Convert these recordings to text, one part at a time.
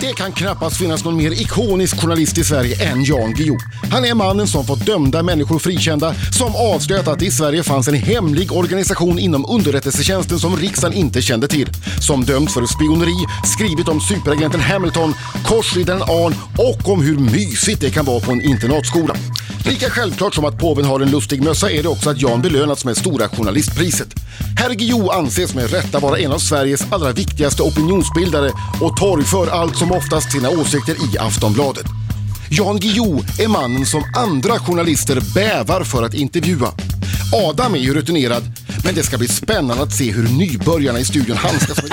Det kan knappast finnas någon mer ikonisk journalist i Sverige än Jan Guillou. Han är mannen som fått dömda människor frikända, som avslöjat att det i Sverige fanns en hemlig organisation inom underrättelsetjänsten som riksdagen inte kände till. Som dömts för spioneri, skrivit om superagenten Hamilton, korsriddaren Arn och om hur mysigt det kan vara på en internatskola. Lika självklart som att påven har en lustig mössa är det också att Jan belönats med Stora Journalistpriset. Herr Guillou anses med rätta vara en av Sveriges allra viktigaste opinionsbildare och torgför allt som oftast sina åsikter i Aftonbladet. Jan Guillou är mannen som andra journalister bävar för att intervjua. Adam är ju rutinerad, men det ska bli spännande att se hur nybörjarna i studion handskas med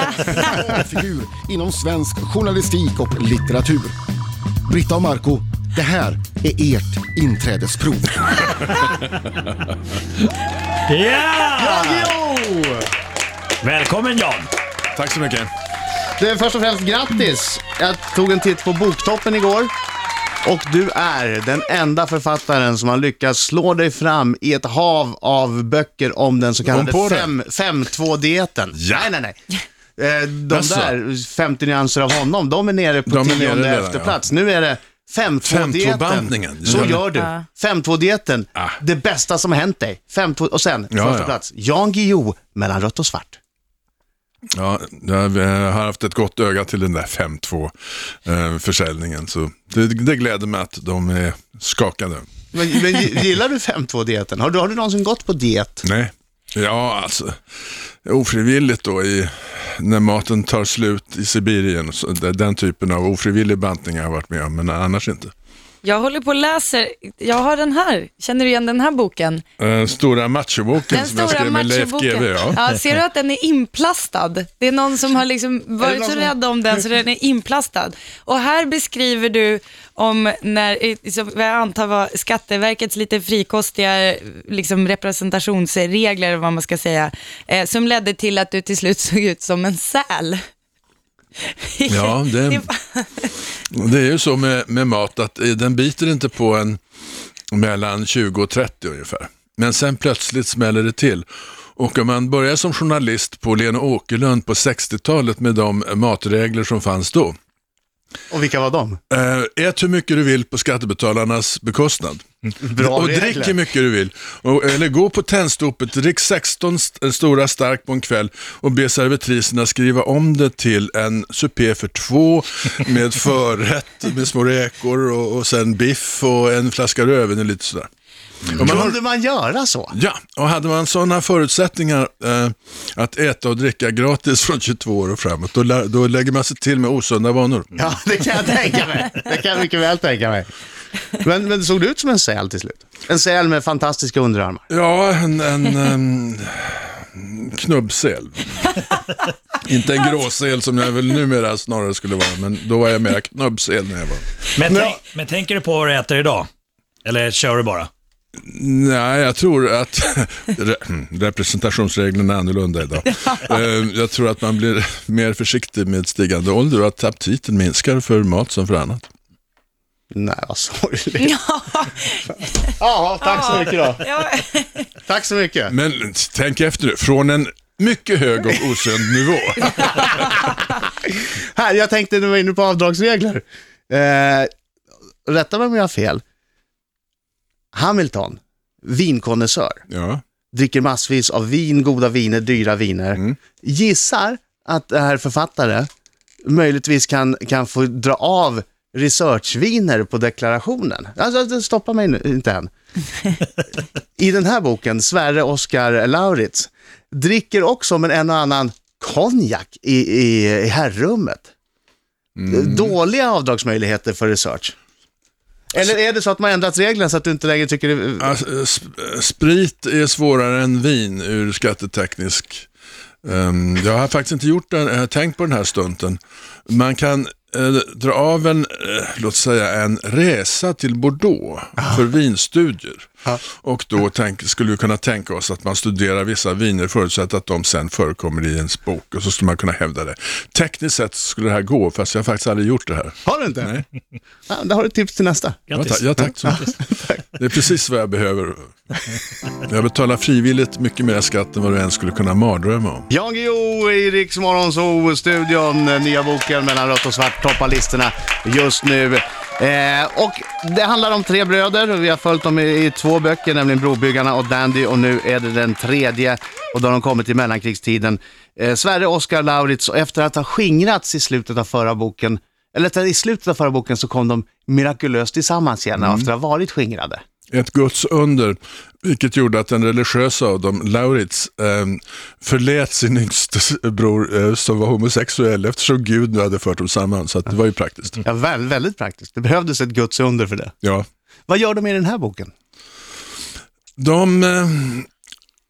denna figur inom svensk journalistik och litteratur. Britta och Marco, det här är ert inträdesprov. Ja! Välkommen Jan! Tack så mycket. Du, först och främst grattis! Jag tog en titt på Boktoppen igår. Och du är den enda författaren som har lyckats slå dig fram i ett hav av böcker om den så kallade på det. 5-2-dieten. Ja. Nej, nej, nej. Eh, De Jaså? där 50 nyanser av honom, de är nere på De är nere tionde redan, efter ja. plats. Nu är det 5-2-dieten. 5-2-bantningen. Så Ja. gör du. 5-2-dieten, Ah. det bästa som har hänt dig. 5-2, och sen, Ja, första ja. plats, Jan Guillou, mellan rött och svart. Ja, jag eh, har haft ett gott öga till den där 5-2 eh. Så det, det gläder mig att de är skakade. Men, men gillar du 5-2-dieten? Har du, har du någonsin gått på diet? Nej, ja alltså ofrivilligt då i, när maten tar slut i Sibirien. Så den typen av ofrivillig bantning har jag varit med om, men annars inte. Jag håller på och läser, jag har den här, känner du igen den här boken? Eh, stora machoboken Den som jag stora skrev med Leif. GW. Ja. Ja, ser du att den är inplastad? Det är någon som har liksom varit så som- rädd om den så den är inplastad. Och här beskriver du om när, som jag antar var Skatteverkets lite frikostiga liksom representationsregler, vad man ska säga, eh, som ledde till att du till slut såg ut som en säl. Ja, det, det är ju så med, med mat att eh, den biter inte på en mellan 20 och 30 ungefär. Men sen plötsligt smäller det till. Och om man börjar som journalist på Lena Åkerlund på 60-talet med de matregler som fanns då. Och vilka var de? Eh, ät hur mycket du vill på skattebetalarnas bekostnad. Bra och regler. drick hur mycket du vill. Och, eller gå på tändstopet, drick 16 st- stora stark på en kväll och be servitriserna skriva om det till en supé för två med förrätt med små räkor och, och sen biff och en flaska rödvin och lite sådär. Har, Kunde man göra så? ja, och hade man sådana förutsättningar eh, att äta och dricka gratis från 22 år och framåt, då, då lägger man sig till med osunda vanor. Ja, det kan jag tänka mig. Det kan jag mycket väl tänka mig. Men, men såg du ut som en säl till slut? En säl med fantastiska underarmar. Ja, en, en, en knubbsel. Inte en gråsel som jag väl numera snarare skulle vara, men då var jag mer knubbsel när jag var. Men, tänk, men tänker du på vad du äter idag? Eller kör du bara? Nej, jag tror att re- representationsreglerna är annorlunda idag. Eh, Jag tror att man blir mer försiktig med stigande ålder och att aptiten minskar för mat som för annat. Nej, vad sorgligt. Ja, tack så mycket då. Ja, Tack så mycket. Men tänk efter nu, från en mycket hög och osund nivå. Här, jag tänkte när vi var inne på avdragsregler. Eh, rätta mig om jag har fel. Hamilton, vinkonnässör, Ja. dricker massvis av vin, goda viner, dyra viner. Gissar att det här författare möjligtvis kan, kan få dra av researchviner på deklarationen. Alltså, det stoppar mig nu, inte än. I den här boken, Sverre Oskar Lauritz, dricker också men en och annan konjak i, i, i herrrummet. Dåliga avdragsmöjligheter för research. Eller är det så att man ändrat reglerna så att du inte längre tycker det... Alltså, sp- sprit är svårare än vin ur skatteteknisk. Um, jag har faktiskt inte gjort den, jag har tänkt på den här stunden. Man kan dra av en, eh, låt säga en resa till Bordeaux för vinstudier. Och då tänk, skulle vi kunna tänka oss att man studerar vissa viner förutsatt att de sen förekommer i ens bok och så skulle man kunna hävda det. Tekniskt sett skulle det här gå, fast jag har faktiskt aldrig gjort det här. Har du inte? Nej. Ja, då har du tips till nästa. Ja, Grattis. ta, ja, tack så mycket. Det är precis vad jag behöver. Jag betalar frivilligt mycket mer skatt än vad du ens skulle kunna mardrömma om. Jan Guillou i Rix studion Nya boken mellan rött och svart toppar listorna just nu. Eh, och det handlar om tre bröder. Vi har följt dem i, i två böcker, nämligen Brobyggarna och Dandy och nu är det den tredje och då har de kommit i mellankrigstiden. Eh, Sverre Oskar Lauritz och efter att ha skingrats i slutet av förra boken, eller i slutet av förra boken så kom de mirakulöst tillsammans igen efter att ha varit skingrade. Ett Guds under, vilket gjorde att den religiösa av dem, Lauritz, eh, förlät sin yngste bror eh, som var homosexuell eftersom Gud nu hade fört dem samman. Så det var ju praktiskt. Ja, väl, väldigt praktiskt. Det behövdes ett Guds under för det. Ja. Vad gör de i den här boken? De eh,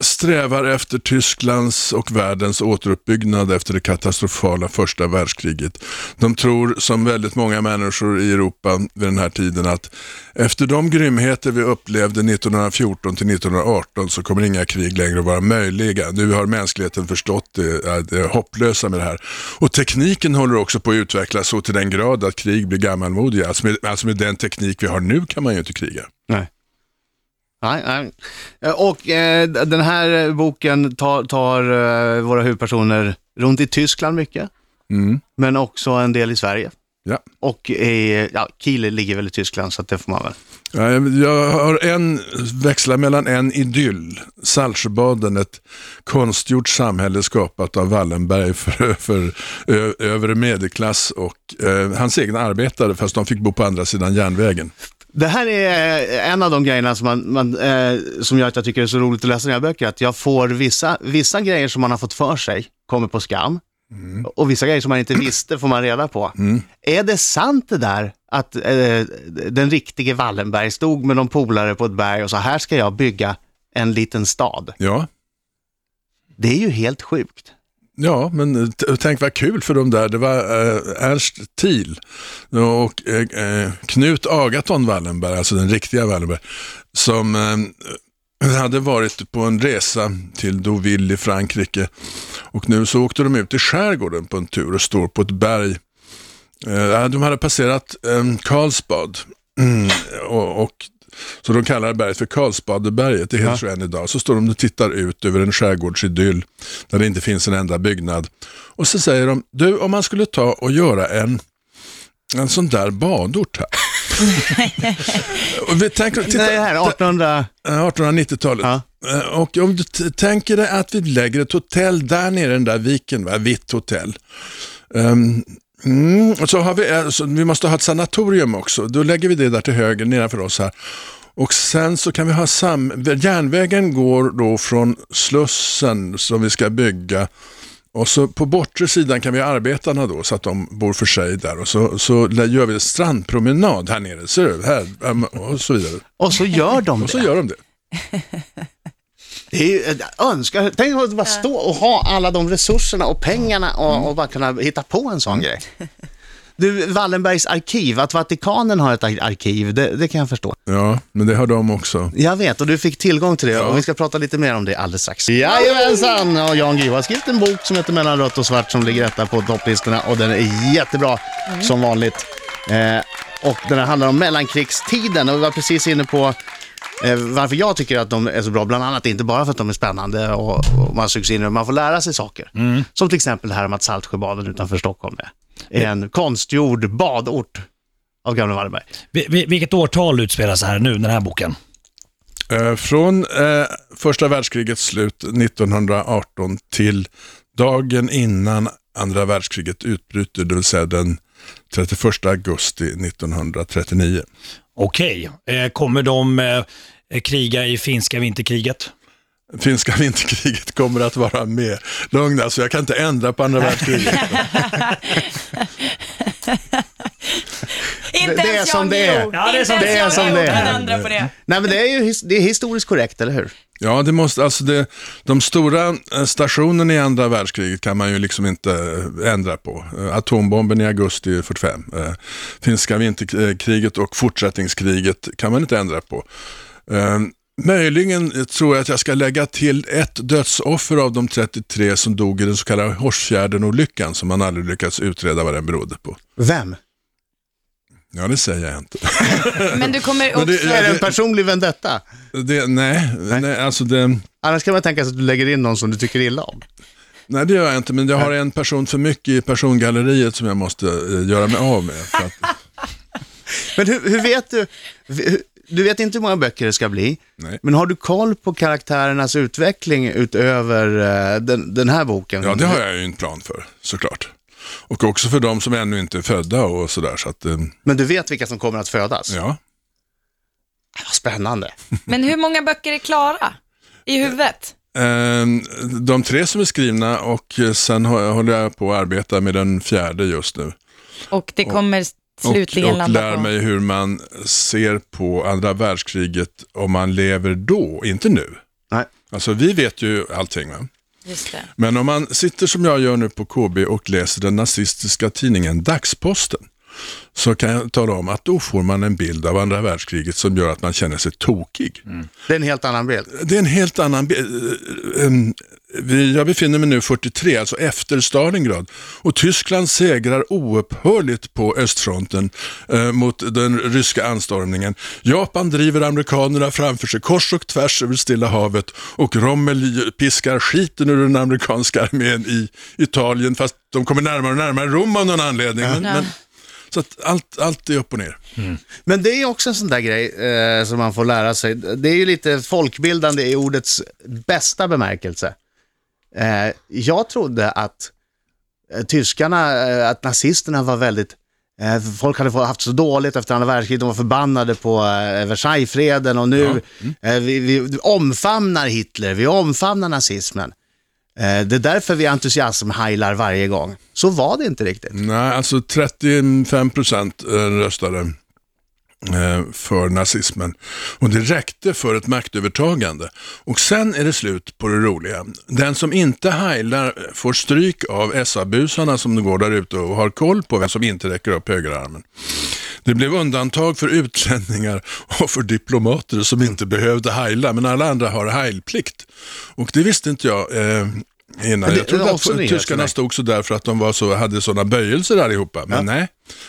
strävar efter Tysklands och världens återuppbyggnad efter det katastrofala första världskriget. De tror, som väldigt många människor i Europa vid den här tiden, att efter de grymheter vi upplevde 1914 till 1918 så kommer inga krig längre att vara möjliga. Nu har mänskligheten förstått det, det hopplösa med det här. Och tekniken håller också på att utvecklas så till den grad att krig blir gammalmodiga. Alltså med, alltså med den teknik vi har nu kan man ju inte kriga. Nej. Nej, nej. Eh, Och eh, den här boken tar, tar eh, våra huvudpersoner runt i Tyskland mycket, Mm. men också en del i Sverige. Ja. Och i, ja, Kiel ligger väl i Tyskland, så att det får man väl. Ja, Jag har en, växlar mellan en idyll, Saltsjöbaden, ett konstgjort samhälle skapat av Wallenberg för, för ö, övre medelklass och eh, hans egna arbetare, fast de fick bo på andra sidan järnvägen. Det här är en av de grejerna som, man, man, eh, som gör att jag tycker det är så roligt att läsa dina böcker, att jag får vissa, vissa grejer som man har fått för sig, kommer på skam. Och vissa grejer som man inte visste får man reda på. Är det sant det där att eh, den riktige Wallenberg stod med de polare på ett berg och sa här ska jag bygga en liten stad? Ja, Det är ju helt sjukt. Ja, men eh, tänk vad kul för de där. Det var eh, Ernst Thiel och eh, eh, Knut Agaton Wallenberg, alltså den riktiga Wallenberg, som eh, hade varit på en resa till Deauville i Frankrike och nu så åkte de ut i skärgården på en tur och står på ett berg. Eh, de hade passerat eh, Karlsbad mm, och, och så de kallar berget för Karlsbadeberget, det heter så än idag. Så står de och tittar ut över en skärgårdsidyll där det inte finns en enda byggnad. Och så säger de, du om man skulle ta och göra en, en sån där badort här. och vi tänker, titta, Nej, här 1800... Eh, 1890-talet. Ja. Eh, Och om du tänker dig att vi lägger ett hotell där nere i den där viken, va? vitt hotell. Ehm, mm, och så har vi, eh, så vi måste ha ett sanatorium också. Då lägger vi det där till höger nedanför oss här. Och sen så kan vi ha sam... Järnvägen går då från Slussen som vi ska bygga och så på bortre sidan kan vi ha arbetarna då så att de bor för sig där och så, så gör vi en strandpromenad här nere, ser du? Här, och så vidare. Och så gör de Och så det. gör de det. Det är jag önskar, tänk att bara stå och ha alla de resurserna och pengarna och, och bara kunna hitta på en sån grej. Du, Wallenbergs arkiv, att Vatikanen har ett ar- arkiv, det, det kan jag förstå. Ja, men det har de också. Jag vet, och du fick tillgång till det och vi ska prata lite mer om det alldeles strax. Jajamensan! Och Jan Guillou har skrivit en bok som heter Mellan rött och svart som ligger etta på topplistorna och den är jättebra som vanligt. Eh, och den här handlar om mellankrigstiden och vi var precis inne på eh, varför jag tycker att de är så bra, bland annat inte bara för att de är spännande och, och man sugs in dem, man får lära sig saker. Som till exempel det här om att Saltsjöbaden utanför Stockholm är är en konstgjord badort av gamla Wallenberg. Vi- vi- Vilket årtal utspelar sig här nu, den här boken? Eh, från eh, första världskrigets slut 1918 till dagen innan andra världskriget utbryter, det vill säga den 31 augusti 1939. Okej, eh, kommer de eh, kriga i finska vinterkriget? Finska vinterkriget kommer att vara med. Lugn alltså, jag kan inte ändra på andra världskriget. Inte Det- är som det är. Ja, det är som det är som det är. Nej men det är ju his- det är historiskt korrekt, eller hur? Ja, det måste, alltså det, de stora eh, stationerna i andra världskriget kan man ju liksom inte eh, ändra på. Eh, atombomben i augusti 45, finska vinterkriget och fortsättningskriget kan man inte ändra på. Möjligen tror jag att jag ska lägga till ett dödsoffer av de 33 som dog i den så kallade Horsfjärden-olyckan som man aldrig lyckats utreda vad den berodde på. Vem? Ja, det säger jag inte. Men du kommer också... det- Är det en personlig vendetta? Det, nej, nej, alltså det, Annars kan man tänka sig att du lägger in någon som du tycker illa om. nej, det gör jag inte, men jag har en person för mycket i persongalleriet som jag måste eh, göra mig av med. För att, Men hur, hur vet du? Du vet inte hur många böcker det ska bli, Nej. men har du koll på karaktärernas utveckling utöver eh, den, den här boken? ja, det har jag ju en plan för, såklart. Och också för de som ännu inte är födda och sådär. Så att, eh, Men du vet vilka som kommer att födas? ja. Vad spännande. Men hur många böcker är klara i huvudet? Eh, De tre som är skrivna och eh, sen hå- håller jag på att arbeta med den fjärde just nu. Och det kommer slutligen och, och landa lär på... mig hur man ser på andra världskriget om man lever då, inte nu. Nej. Alltså vi vet ju allting. Va? Just det. Men om man sitter som jag gör nu på KB och läser den nazistiska tidningen Dagsposten så kan jag tala om att då får man en bild av andra världskriget som gör att man känner sig tokig. Det är en helt annan bild. Det är en helt annan bild. Jag befinner mig nu 43, alltså efter Stalingrad. Och Tyskland segrar oupphörligt på östfronten eh, mot den ryska anstormningen. Japan driver amerikanerna framför sig kors och tvärs över Stilla havet och Rommel piskar skiten ur den amerikanska armén i Italien fast de kommer närmare och närmare Rom av någon anledning. Men, men, så att allt, allt är upp och ner. Men det är också en sån där grej eh, som man får lära sig. Det är ju lite folkbildande i ordets bästa bemärkelse. Eh, jag trodde att eh, tyskarna, eh, att nazisterna var väldigt eh, Folk hade fått- haft så dåligt efter andra världskriget, de var förbannade på eh, Versaillesfreden och nu eh, vi, vi omfamnar Hitler, vi omfamnar nazismen. Eh, det är därför vi entusiasmhajlar varje gång. Så var det inte riktigt. Nej, alltså 35 procent eh, röstade eh, för nazismen. Och det räckte för ett maktövertagande. Och sen är det slut på det roliga. Den som inte heilar får stryk av SA-busarna som går där ute och har koll på vem som inte räcker upp högerarmen. Det blev undantag för utlänningar och för diplomater som inte behövde heila, men alla andra har heilplikt. Och det visste inte jag eh, innan. det- jag trodde att nyhet tyskarna mig. stod så där för att de var så, hade sådana böjelser allihopa. Men nej,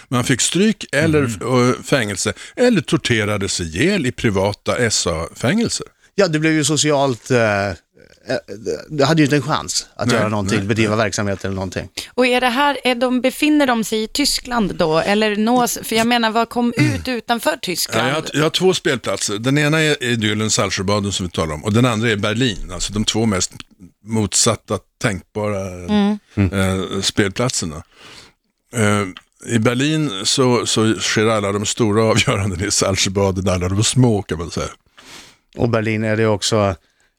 man fick stryk eller Mm. fängelse eller torterades ihjäl i privata SA-fängelser. Ja, det blev ju socialt... Eh, eh, det hade ju inte en chans att Nej, göra någonting, nej, bedriva verksamhet eller någonting. Och är det här, är de, befinner de sig i Tyskland då? Eller nås, för jag menar, vad kom ut utanför Ja, Tyskland? jag, har, jag har två spelplatser. Den ena är idyllen Saltsjöbaden som vi talar om och den andra är Berlin. Alltså de två mest motsatta tänkbara eh, spelplatserna. Eh, I Berlin så, så sker alla de stora avgöranden i Saltsjöbaden, alla de små kan man säga. Och Berlin är det också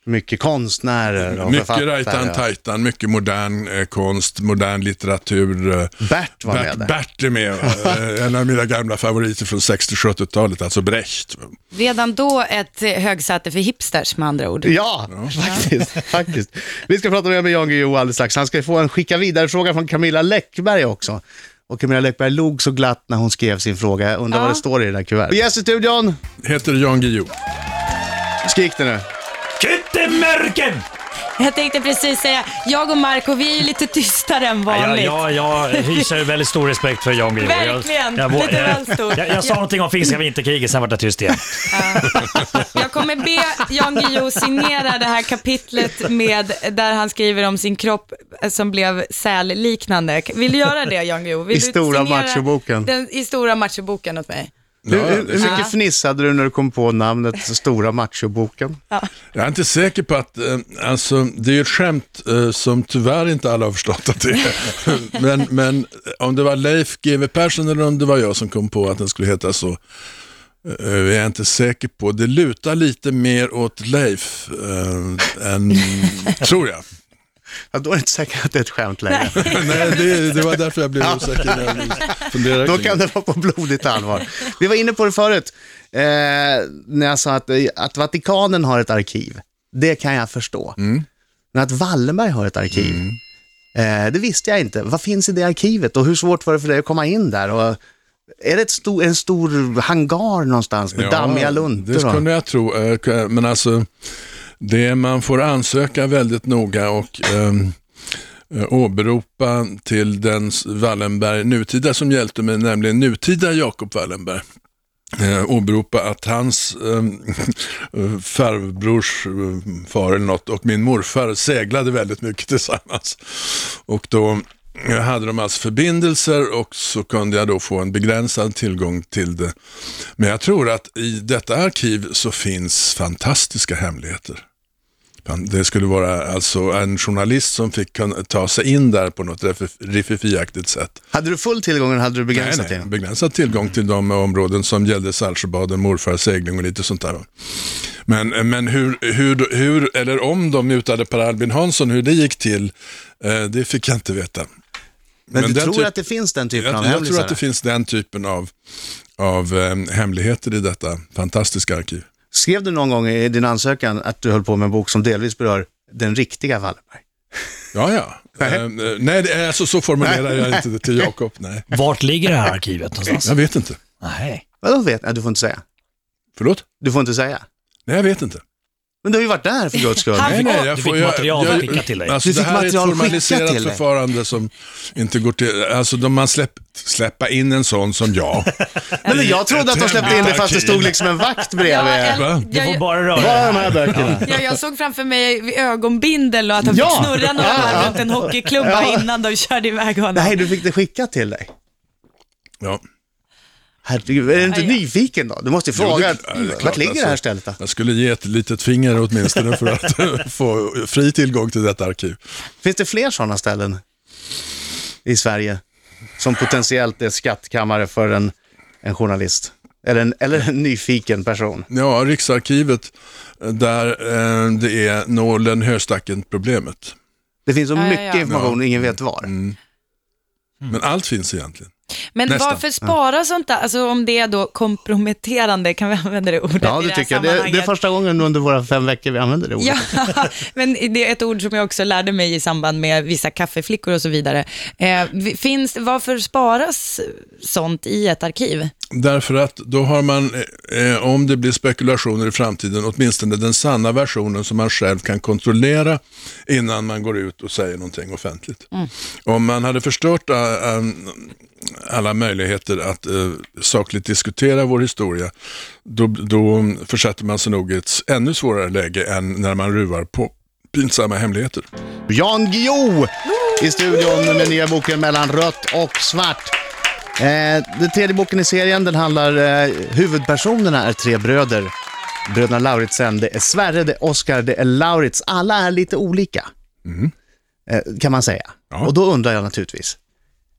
mycket konstnärer och Mycket författare. rajtan tajtan, mycket modern eh, konst, modern litteratur. Eh, Bert var Bert, med där. Bert är med, eh, en av mina gamla favoriter från 60-70-talet, alltså Brecht. Redan då ett eh, högsäte för hipsters med andra ord. Ja, faktiskt, faktiskt. Vi ska prata mer med Jan Guillou alldeles strax. Han ska få en skicka vidare-fråga från Camilla Läckberg också. Och Camilla Läckberg log så glatt när hon skrev sin fråga. Jag undrar Ja. vad det står i det där kuvertet. Gäst i studion, Heter Jan Guillou. skrik det nu. Kyttemörken! Jag tänkte precis säga, jag och Marco, vi är lite tystare än Jag, vanligt. jag, jag hyser väldigt stor respekt för Jan Guillou. Jag- Verkligen. Jag, Lite väl stor. jag, jag sa Ja. någonting om finska vinterkriget, sen var det tyst igen. Jag kommer be Jan Guillou signera det här kapitlet med, där han skriver om sin kropp eh, som blev sälliknande. Vill du göra det Jan Guillou? Vill I du stora machoboken. Den, I stora machoboken åt mig. Hur, Ja, hur, mycket Ja. fnissade du när du kom på namnet Stora Machoboken? Jag är inte säker på att, eh, alltså det är ju ett skämt eh, som tyvärr inte alla har förstått att det är. men, men om det var Leif GW Persson eller om det var jag som kom på att den skulle heta så, eh, är jag inte säker på. Det lutar lite mer åt Leif eh, än, tror jag. Ja, då är det inte säkert att det är ett skämt längre. Nej, det, det var därför jag blev osäker när jag funderade Då kan det vara på blodigt allvar. Vi var inne på det förut, eh, när jag sa att, att Vatikanen har ett arkiv. Det kan jag förstå. Men att Wallenberg har ett arkiv, eh, det visste jag inte. Vad finns i det arkivet och hur svårt var det för dig att komma in där? Och Är det ett stor, en stor hangar någonstans med dammiga luntor? Det skulle jag tro. Eh, Men alltså, det man får ansöka väldigt noga och ehm, eh, åberopa till den Wallenberg nutida som hjälpte mig, nämligen nutida Jakob Wallenberg. Eh, åberopa att hans ehm, eh, farbrors eh, far eller något och min morfar seglade väldigt mycket tillsammans. Och då hade de alltså förbindelser och så kunde jag då få en begränsad tillgång till det. Men jag tror att i detta arkiv så finns fantastiska hemligheter. Det skulle vara alltså en journalist som fick ta sig in där på något riff- riffifiaktigt sätt. Hade du full tillgång eller hade du begränsat Nej, nej, tillgång? begränsad tillgång till de områden som gällde Saltsjöbaden, morfar, segling och lite sånt där. Men, men hur, hur, hur, eller om de mutade Per Albin Hansson, hur det gick till, eh, det fick jag inte veta. Men, du den tror typ- att det finns den typen Jag, av jag tror att det finns den typen av, av eh, hemligheter i detta fantastiska arkiv. Skrev du någon gång i din ansökan att du höll på med en bok som delvis berör den riktiga Wallenberg? Ja, ja. Nej. Eh, nej, alltså, så formulerar jag inte det till Jakob. Nej. Vart ligger det här arkivet någonstans? Jag vet inte. Nej. Vadå vet? Nej, du får inte säga. Förlåt? Du får inte säga. Nej, jag vet inte. Men du har ju varit där för guds skull. Han- Nej, nej, Du jag fick får, jag, material jag, skickat till dig. Alltså, Du det fick här är ett formaliserat dig. förfarande som inte går till... Alltså, de man släpp, släppa in en sån som jag. Nej, men jag trodde att de släppte in det fast det stod liksom en vakt bredvid. Ja, Va? Du får jag, bara röra Bara dig de här böckerna. ja, jag såg framför mig ögonbindel och att han Ja. fick snurra några varv runt en hockeyklubba Ja. innan de körde iväg honom. Nej, du fick det skickat till dig. Ja. Herregud, är du inte Ja, ja. nyfiken då? Du måste ju Jo, fråga, det- ja, det är klart, vart ligger det här alltså. stället då? Jag skulle ge ett litet finger åtminstone för att få fri tillgång till detta arkiv. Finns det fler sådana ställen i Sverige som potentiellt är skattkammare för en, en journalist? Eller en, eller en nyfiken person? Ja, Riksarkivet, där eh, det är nålen höstacken-problemet. Det finns så Ja, ja, mycket ja. information och ingen vet var. Mm. Men allt finns egentligen. Men Nästan. varför spara sånt där? Alltså om det är då komprometterande, kan vi använda det ordet Ja, i det det här tycker jag. Det, det är första gången under våra fem veckor vi använder det ordet. Ja, men det är ett ord som jag också lärde mig i samband med vissa kaffeflickor och så vidare. Eh, finns, varför sparas sånt i ett arkiv? Därför att då har man, eh, om det blir spekulationer i framtiden, åtminstone den sanna versionen som man själv kan kontrollera innan man går ut och säger någonting offentligt. Om man hade förstört äh, äh, alla möjligheter att äh, sakligt diskutera vår historia, då, då försätter man sig nog i ett ännu svårare läge än när man ruvar på pinsamma hemligheter. Jan Guillou i studion med nya boken Mellan rött och svart. Eh, den tredje boken i serien, den handlar, eh, huvudpersonerna är tre bröder. Bröderna Lauritsen, det är Sverre, det är Oskar, det är Laurits. Alla är lite olika, eh, kan man säga. Ja. Och då undrar jag naturligtvis,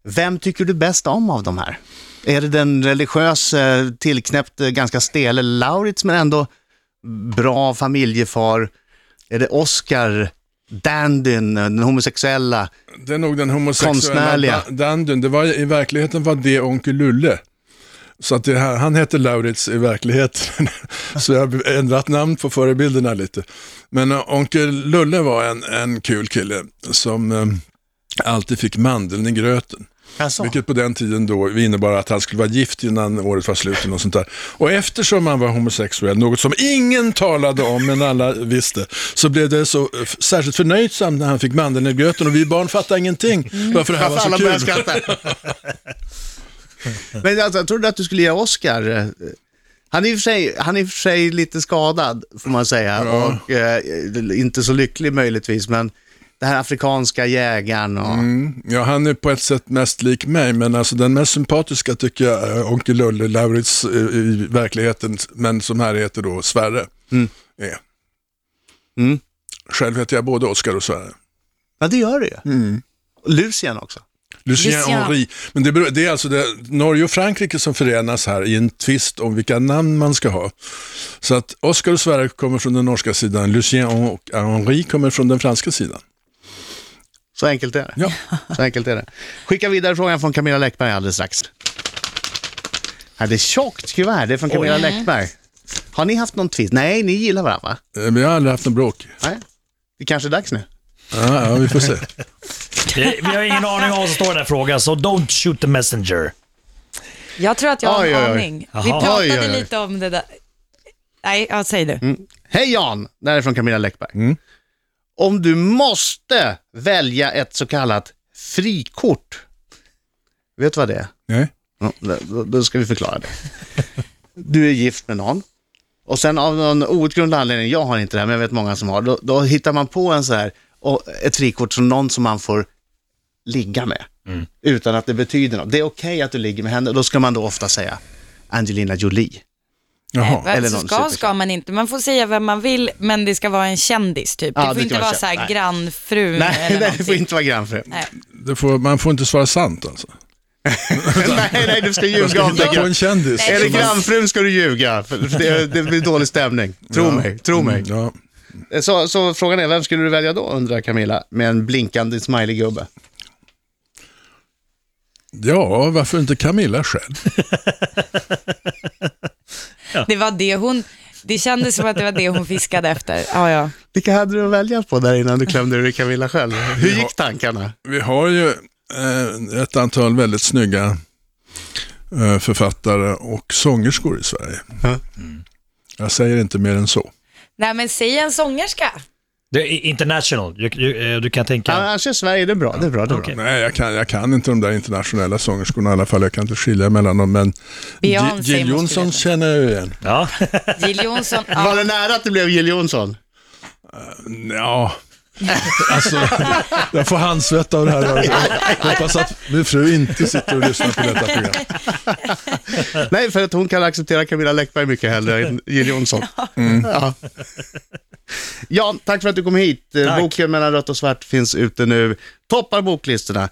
vem tycker du bäst om av de här? Är det den religiös, eh, tillknäppt, eh, ganska stele Laurits, men ändå bra familjefar? Är det Oscar, dandyn, den homosexuella? Det är nog den homosexuella dandyn. Det var, I verkligheten var det onkel Lulle. Så att det, han hette Laurits i verkligheten. Så jag har ändrat namn på förebilderna lite. Men äh, onkel Lulle var en, en kul kille som äh, alltid fick mandeln i gröten. Jaså? Vilket på den tiden då innebar att han skulle vara gift innan året var slut och sånt där. Och eftersom han var homosexuell, något som ingen talade om men alla visste, så blev det så eh, särskilt förnöjsamt när han fick mandeln i gröten och vi barn fattade ingenting varför det här var så kul. Men alltså, jag trodde att du skulle ge Oscar. eh, Han är, i och för sig, han är för sig lite skadad, får man säga, Ja. och eh, inte så lycklig möjligtvis, men det här afrikanska jägaren och... Mm, ja, han är på ett sätt mest lik mig, men alltså den mest sympatiska tycker jag är onkel Lulle, Laurits eh, i verkligheten, men som här heter då Sverre. Mm. är. Mm. Själv heter jag både Oskar och Sverre. Ja, det gör det ju. Mm. Lucien också. Lucien. Henri. Men det, beror- det är alltså det, Norge och Frankrike som förenas här i en tvist om vilka namn man ska ha. Så att Oscar och Sverre kommer från den norska sidan, Lucien och Henri kommer från den franska sidan. Så enkelt är det. Ja. Så enkelt är det. Skicka vidare frågan från Camilla Läckberg alldeles strax. Här, det är tjockt kuvert, det är från Camilla Läckberg. Har ni haft någon tvist? Nej, ni gillar varandra va? Eh, Vi har aldrig haft en bråk. Nej. Det kanske är dags nu. Ja, ja, vi får se. Det- Vi har ingen aning om vad som står i den här frågan, så don't shoot the messenger. Jag tror att jag har Oj, en oj, oj. aning. Vi Jaha. pratade Oj, oj, oj. lite om det där. Nej, ja, säg du. Hej Jan, det här är från Camilla Läckberg. Om du måste välja ett så kallat frikort, vet du vad det är? Nej. Då, då ska vi förklara det. Du är gift med någon och sen av någon outgrundlig anledning, jag har inte det här men jag vet många som har, då, då hittar man på en så här, ett frikort som någon som man får ligga med utan att det betyder något. Det är okej att du ligger med henne, då ska man då ofta säga Angelina Jolie. Jaha. Nej, eller så någon ska, ska man inte. Man får säga vem man vill, men det ska vara en kändis typ. Ja, det det får ska inte vara så här grannfrun Nej, eller nej, det får inte vara grannfru. Nej. Det får, man får inte svara sant alltså. nej, nej, du ska ljuga om det. en kändis. Det man- grannfrun ska du ljuga, för det, det blir dålig stämning. Tro mig, tro mig. Ja. Så, så frågan är, vem skulle du välja då, undrar Camilla, med en blinkande smiley-gubbe? ja, varför inte Camilla själv? Det var det hon... Det kändes som att det var det hon fiskade efter. Ja, ja. Vilka hade du att välja på där innan du klämde ur Camilla själv? Hur gick tankarna? Vi har ju eh, ett antal väldigt snygga eh, författare och sångerskor i Sverige. Ja. Jag säger inte mer än så. Nej, men säg en sångerska. Det är international, du, du, eh, du kan tänka... Ja, Annars är Sverige, det är bra. Det är bra, det är Okej. bra. Nej, jag kan, jag kan inte de där internationella sångerskorna i alla fall. Jag kan inte skilja mellan dem. Men Jill Johnson känner jag ju igen. Ja. Jill Johnson. Ja. Var det nära att det blev Jill Johnson? Ja, alltså, jag får handsvett av det här. Jag hoppas att min fru inte sitter och lyssnar på detta program. Nej, för att hon kan acceptera Camilla Läckberg mycket hellre än Jill Johnson. Ja. Jan, tack för att du kom hit. Tack. Boken mellan rött och svart finns ute nu. Toppar boklistorna.